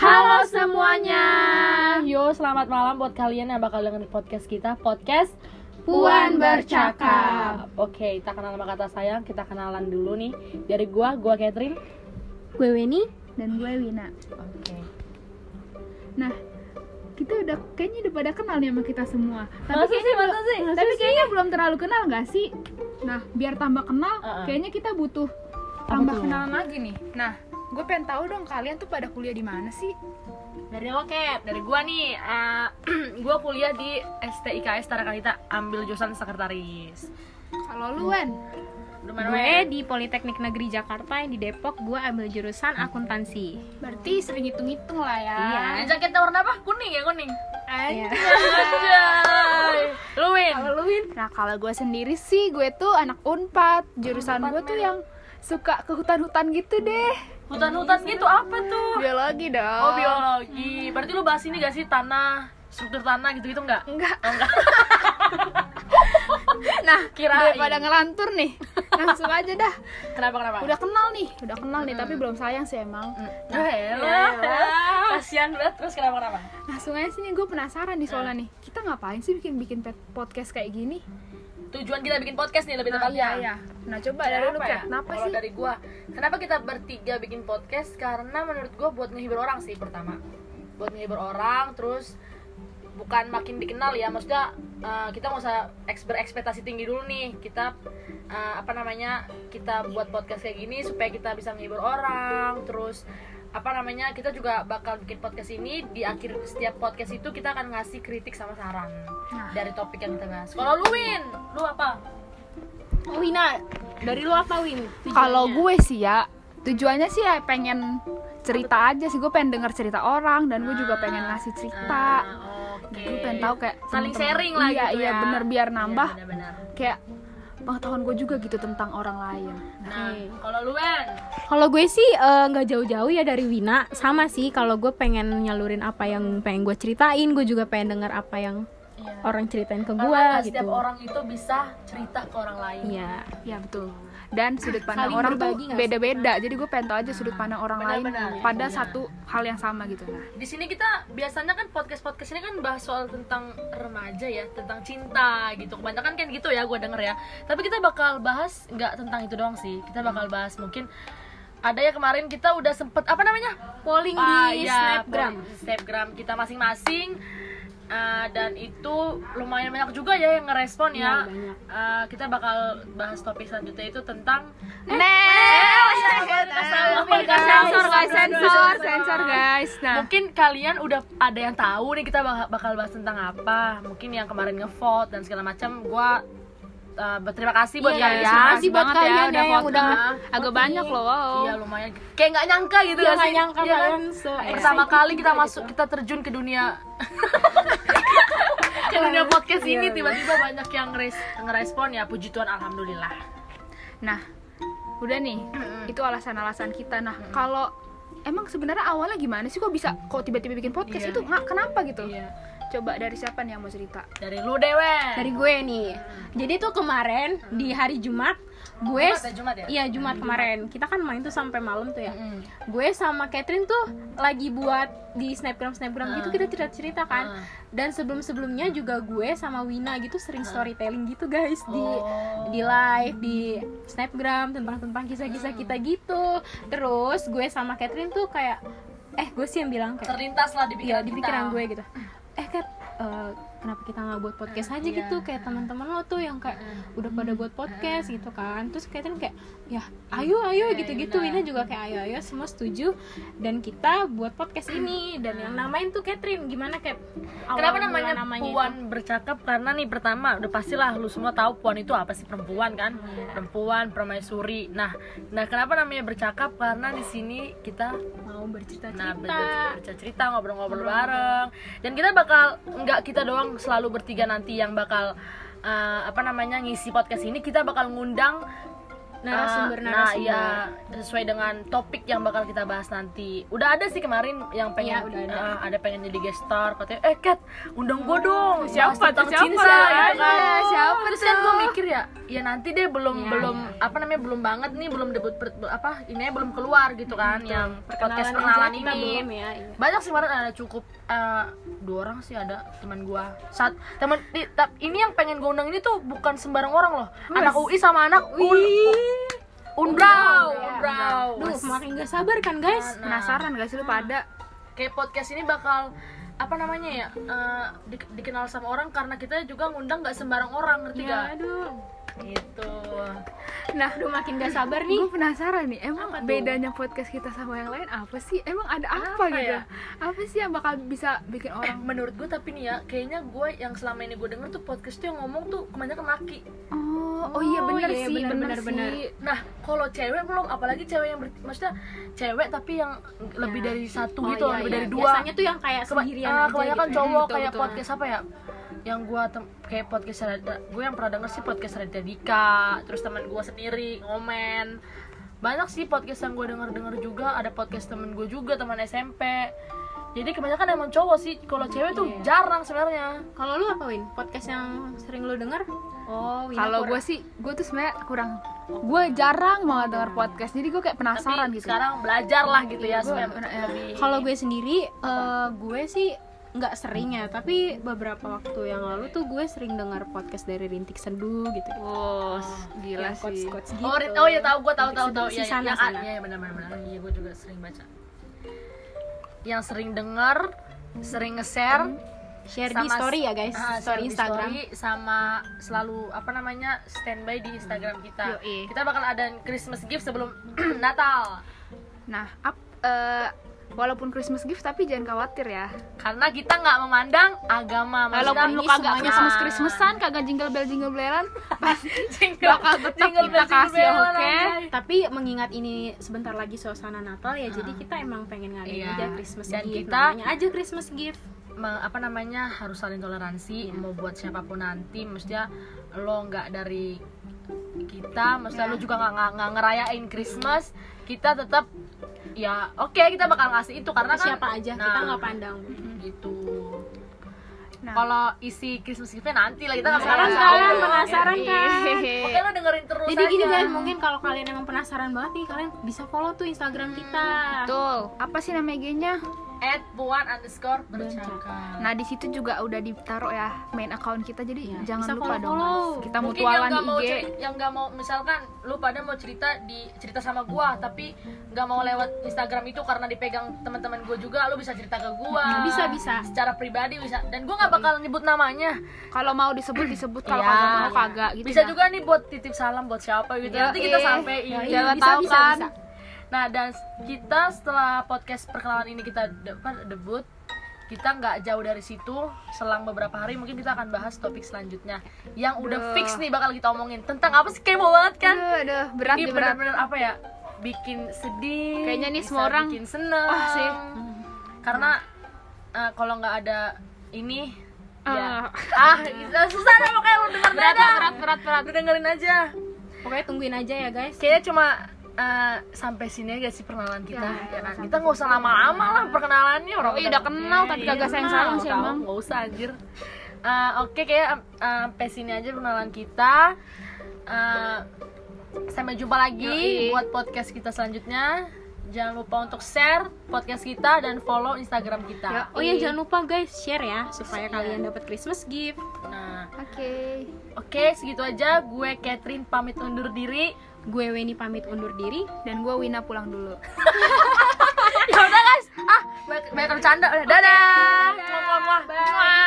Halo semuanya. Yo, selamat malam buat kalian yang bakal dengerin podcast kita, podcast Puan Bercakap. Oke, kita kenal sama kata sayang, kita kenalan dulu nih. Dari gua, gua Catherine. Gue Weni. dan gue Wina. Oke. Nah, kita udah kayaknya udah pada kenal nih sama kita semua. Masa sih, kayaknya masa sih? Masa tapi sih? kayaknya belum terlalu kenal nggak sih? Nah, biar tambah kenal, Uh-uh. kayaknya kita butuh tambah kenalan lagi nih. Nah, gue pengen tahu dong kalian tuh pada kuliah di mana sih? Dari lo, Cap. Dari gua nih, eh, gua kuliah di STIKS Tarakanita, ambil jurusan sekretaris. Kalau lu Wen, Gue di Politeknik Negeri Jakarta yang di Depok gue ambil jurusan akuntansi. berarti sering hitung-hitung lah ya. Iya. Jaketnya warna apa? Kuning ya, kuning. Iya. Anjay. Lu, Win. Kalau lu Win? Nah, kalau gue sendiri sih, gue tuh anak Unpad. Jurusan gue tuh yang suka ke hutan-hutan gitu deh. Hutan-hutan gitu apa tuh? Biologi dong. Oh biologi. Berarti lu bahas ini gak sih tanah, struktur tanah gitu-gitu enggak? Enggak. Oh, enggak. Nah, Kirain. daripada ngelantur nih, langsung aja dah. Kenapa kenapa? Udah kenal nih, udah kenal nih, tapi belum sayang sih emang. Nah, elah. Kasihan banget. Terus kenapa kenapa? Langsung aja sih nih, gue penasaran nih soalnya nih. Kita ngapain sih bikin-bikin podcast kayak gini? Tujuan kita bikin podcast nih lebih Nah, tepatnya. iya, iya. Nah, coba dari lu, Kenapa Kat. Kenapa sih? dari gua, kenapa kita bertiga bikin podcast? Karena menurut gua buat ngehibur orang sih pertama. Buat ngehibur orang, terus bukan makin dikenal ya, maksudnya uh, kita nggak usah eks- berekspektasi tinggi dulu nih. Kita uh, apa namanya? Kita buat podcast kayak gini supaya kita bisa menghibur orang, terus apa namanya? Kita juga bakal bikin podcast ini di akhir setiap podcast itu kita akan ngasih kritik sama saran Nah. dari topik yang kita bahas. Kalau lu Win, lu apa? Oh, Wina, dari lu apa Win? Kalau gue sih ya, tujuannya sih ya pengen cerita aja sih. Gue pengen denger cerita orang dan gue juga pengen ngasih cerita. Ah, Oke. Gue pengen tahu kayak saling temen-temen- sharing lah iya, gitu Iya, ya. bener biar nambah Iya, benar-benar. kayak pengetahuan gue juga gitu tentang orang lain. Nah, kalau lu Ben, Kalau gue sih eh, nggak jauh-jauh ya dari Wina, sama sih. Kalau gue pengen nyalurin apa yang pengen gue ceritain, gue juga pengen denger apa yang Iya. orang ceritain ke gue gitu. setiap orang itu bisa cerita ke orang lain. Iya. Ya betul. Dan sudut pandang Saling orang tuh beda-beda. Jadi gue pengen tahu aja sudut pandang orang lain Benar-benar. pada Iya. satu hal yang sama gitu. Nah, Di sini kita biasanya kan podcast podcast ini kan bahas soal tentang remaja ya, tentang cinta gitu. Kebanyakan kan gitu ya, gue denger ya. Tapi kita bakal bahas nggak tentang itu doang sih. Kita bakal bahas mungkin ada ya kemarin kita udah sempet apa namanya Polling Ah, di iya, Snapgram. Snapgram kita masing-masing Ah, dan itu lumayan banyak juga ya yang ngerespon ya. Banyak. Ah, kita bakal bahas topik selanjutnya itu tentang sensor guys, sensor, sensor guys. Nah, mungkin kalian udah ada yang tahu nih kita bak- bakal bahas tentang apa. Mungkin yang kemarin ngevote dan segala macam. Gua ah, berterima kasih buat Iya, kalian. terima kasih buat banget kalian ya udah yang udah agak banyak loh. Wow. Iya lumayan. Kayak nggak nyangka gitu Iya, nggak sih? nyangka Iya kan? Pertama kali kita masuk, gitu. kita terjun ke dunia ke dunia podcast ini tiba-tiba banyak yang ngeres- ngerespon ya puji Tuhan alhamdulillah. Nah, udah nih. Itu alasan-alasan kita. Nah, kalau emang sebenarnya awalnya gimana sih kok bisa kok tiba-tiba bikin podcast Iya. itu nggak kenapa gitu? Iya. Coba dari siapa nih yang mau cerita? Dari lu dewe. dari gue nih. Jadi tuh kemarin di hari Jumat gue Jumat ya, Jumat ya? Iya, Jumat kemarin. Kita kan main tuh sampai malam tuh ya. Mm. Gue sama Catherine tuh lagi buat di snapgram snapgram gitu kita cerita cerita kan. Ah. Dan sebelum sebelumnya juga gue sama Wina gitu sering storytelling gitu guys di Oh. di live di snapgram tentang tentang kisah-kisah kita gitu. Terus gue sama Catherine tuh kayak eh gue sih yang bilang kayak terlintas lah di Iya pikiran di kita. pikiran gue gitu. Eh Kat, eh, kenapa kita nggak buat podcast aja Iya. gitu kayak teman-teman lo tuh yang kayak udah pada buat podcast gitu kan. Terus Catherine kayak ya ayo ayo Iya, gitu-gitu. iya, Wina juga kayak ayo ayo semua setuju dan kita buat podcast ini dan yang namain tuh Catherine gimana kayak Kenapa namanya, Puan bercakap? Karena nih pertama udah pastilah lu semua tahu Puan itu apa sih perempuan kan? Iya. Perempuan, permaisuri. Nah, nah kenapa namanya bercakap? Karena di sini kita mau bercerita-cerita. nah bercerita cerita ngobrol-ngobrol bareng dan kita bakal nggak kita doang selalu bertiga nanti yang bakal uh, apa namanya ngisi podcast ini kita bakal ngundang narasumber Ah, nah narasumber iya sesuai dengan topik yang bakal kita bahas nanti udah ada sih kemarin yang pengen Iya, udah ada. ah, ada pengen jadi guest star katanya eh Kat undang gue dong Siapa bahas tentang siapa? cinta gitu Ada, kan siapa terus kan gue mikir ya ya nanti deh belum Iya, belum iya. apa namanya belum banget nih belum debut per- apa ini belum keluar gitu kan yang podcast perkenalan ini belum ya iya. banyak sih kemarin ada cukup eh, dua orang sih ada teman gua. Saat teman ini yang pengen gua undang ini tuh bukan sembarang orang loh. Anak UI sama anak un unbrau unbrau. Duh, makin gak sabar kan guys? Nah, penasaran gak sih lu pada? Kayak podcast ini bakal apa namanya ya eh, di- dikenal sama orang karena kita juga ngundang nggak sembarang orang ngerti ya gak aduh. Gitu nah aduh makin gak sabar nih gue penasaran nih emang Apa tuh? bedanya podcast kita sama yang lain apa sih emang ada apa, Apa gitu ya? apa sih yang bakal bisa bikin eh orang menurut gue tapi nih ya kayaknya gue yang selama ini gue denger tuh podcast tuh yang ngomong tuh kebanyakan laki oh oh iya Oh, bener iya, sih bener, bener, bener, sih bener. Nah, kalau cewek belum, apalagi cewek yang ber, maksudnya cewek tapi yang lebih Ya. dari satu Oh, gitu, iya, lebih iya. dari dua. biasanya tuh yang kayak Keba- sendirian ah, aja kebanyakan gitu cowok Betul, kayak betul. podcast apa ya? Yang gua tem- kayak podcast gue yang pernah denger sih podcast Raditya Dika, terus teman gua sendiri ngomen. Banyak sih podcast yang gue denger-denger juga, ada podcast temen gue juga, teman SMP. Jadi kebanyakan emang cowok sih, kalau cewek tuh Iya. jarang sebenarnya. kalau lu apa Win podcast yang sering lu denger oh kalau gue sih gue tuh sebenarnya kurang gue jarang banget denger podcast jadi gue kayak penasaran Tapi gitu sekarang belajar lah gitu ya, Iya, gua- ya. lebih kalau gue sendiri eh, gue sih nggak sering ya tapi beberapa waktu yang lalu tuh gue sering dengar podcast dari Rintik Seduh gitu oh gila Yang sih quotes-quotes gitu Oh, Rit- oh ya tahu gue tahu tahu tahu ya, sana, yang sana. iya benar benar benar. Iya gue juga sering baca. Yang sering dengar, sering nge-share, share di story ya guys ah, share story Instagram story, sama selalu apa namanya standby di Instagram kita. Yoi. Kita bakal ada Christmas gift sebelum Natal. nah ap, eh, walaupun Christmas gift tapi jangan khawatir ya Karena kita nggak memandang agama. Walaupun lu kagak semuanya- Christmas Christmasan kagak jingle bell jingle bellan Jingle- bakal tetap jingle kita bell, kasih oke anjay. tapi mengingat ini sebentar lagi suasana Natal ya jadi kita emang pengen ngadain Iya. aja Christmas Dan gift kita- namanya aja Christmas gift me- apa namanya harus saling toleransi Iya. mau buat siapa pun nanti maksudnya lo nggak dari kita maksudnya Iya. lo juga nggak nggak- ngerayain Christmas kita tetap ya oke kita bakal ngasih itu karena kan siapa aja kita nah, nggak pandang gitu nah kalau isi Christmas giftnya nanti lah kita nggak Penasaran bakalan kan? Penasaran kan? Oke lo dengerin terus jadi gini aja. guys mungkin kalau kalian emang penasaran banget nih kalian bisa follow tuh Instagram kita betul apa sih nama IG-nya at puan underscore bercakap Nah di situ juga udah ditaruh ya main account kita jadi Iya, jangan bisa lupa dong follow-follow. guys. Kita mungkin yang mutualan di nggak mau IG. ceri- yang nggak mau misalkan lu pada mau cerita di cerita sama gua tapi nggak mau lewat Instagram itu karena dipegang teman-teman gua juga lu bisa cerita ke gua Nah, bisa bisa secara pribadi bisa dan gua nggak bakal nyebut namanya Kalau mau disebut disebut kalau Iya. kagak mau kagak gitu. bisa ya. juga nih buat titip salam buat siapa gitu Iya, nanti kita iya. sampein Ya, iya, Jangan bisa, tahu bisa, kan. bisa. Nah dan kita setelah podcast perkenalan ini kita de- debut kita nggak jauh dari situ selang beberapa hari mungkin kita akan bahas topik selanjutnya yang udah Duh. fix nih bakal kita omongin tentang apa sih kepo banget kan Aduh, aduh, berat ini berat. bener-bener apa ya bikin sedih Kayaknya nih semua orang- bikin seneng Wah, sih. karena eh, kalau nggak ada ini ya Ah. ah susah deh pokoknya lu denger Berat, berat, berat, berat. lu dengerin aja pokoknya tungguin aja ya guys kayaknya cuma eh, sampai sini aja sih perkenalan kita. Ya, ya, kan? kita nggak usah lama-lama lah perkenalannya orang Oh, iya, udah kenal, tapi kagak sayang-sayang sih, tahu, emang. nggak usah anjir. Eh, oke kayak eh, sampai sini aja perkenalan kita. Eh, sampai jumpa lagi Yoi. buat podcast kita selanjutnya. Jangan lupa untuk share podcast kita dan follow instagram kita. Oh ya jangan lupa guys share ya supaya Iya. kalian dapat Christmas gift. Nah. Oke. oke segitu aja. Gue Catherine pamit undur diri gue Weni pamit undur diri Dan gue Wina pulang dulu. ya udah guys ah banyak, banyak bercanda udah dadah Muah, muah, muah. Muah.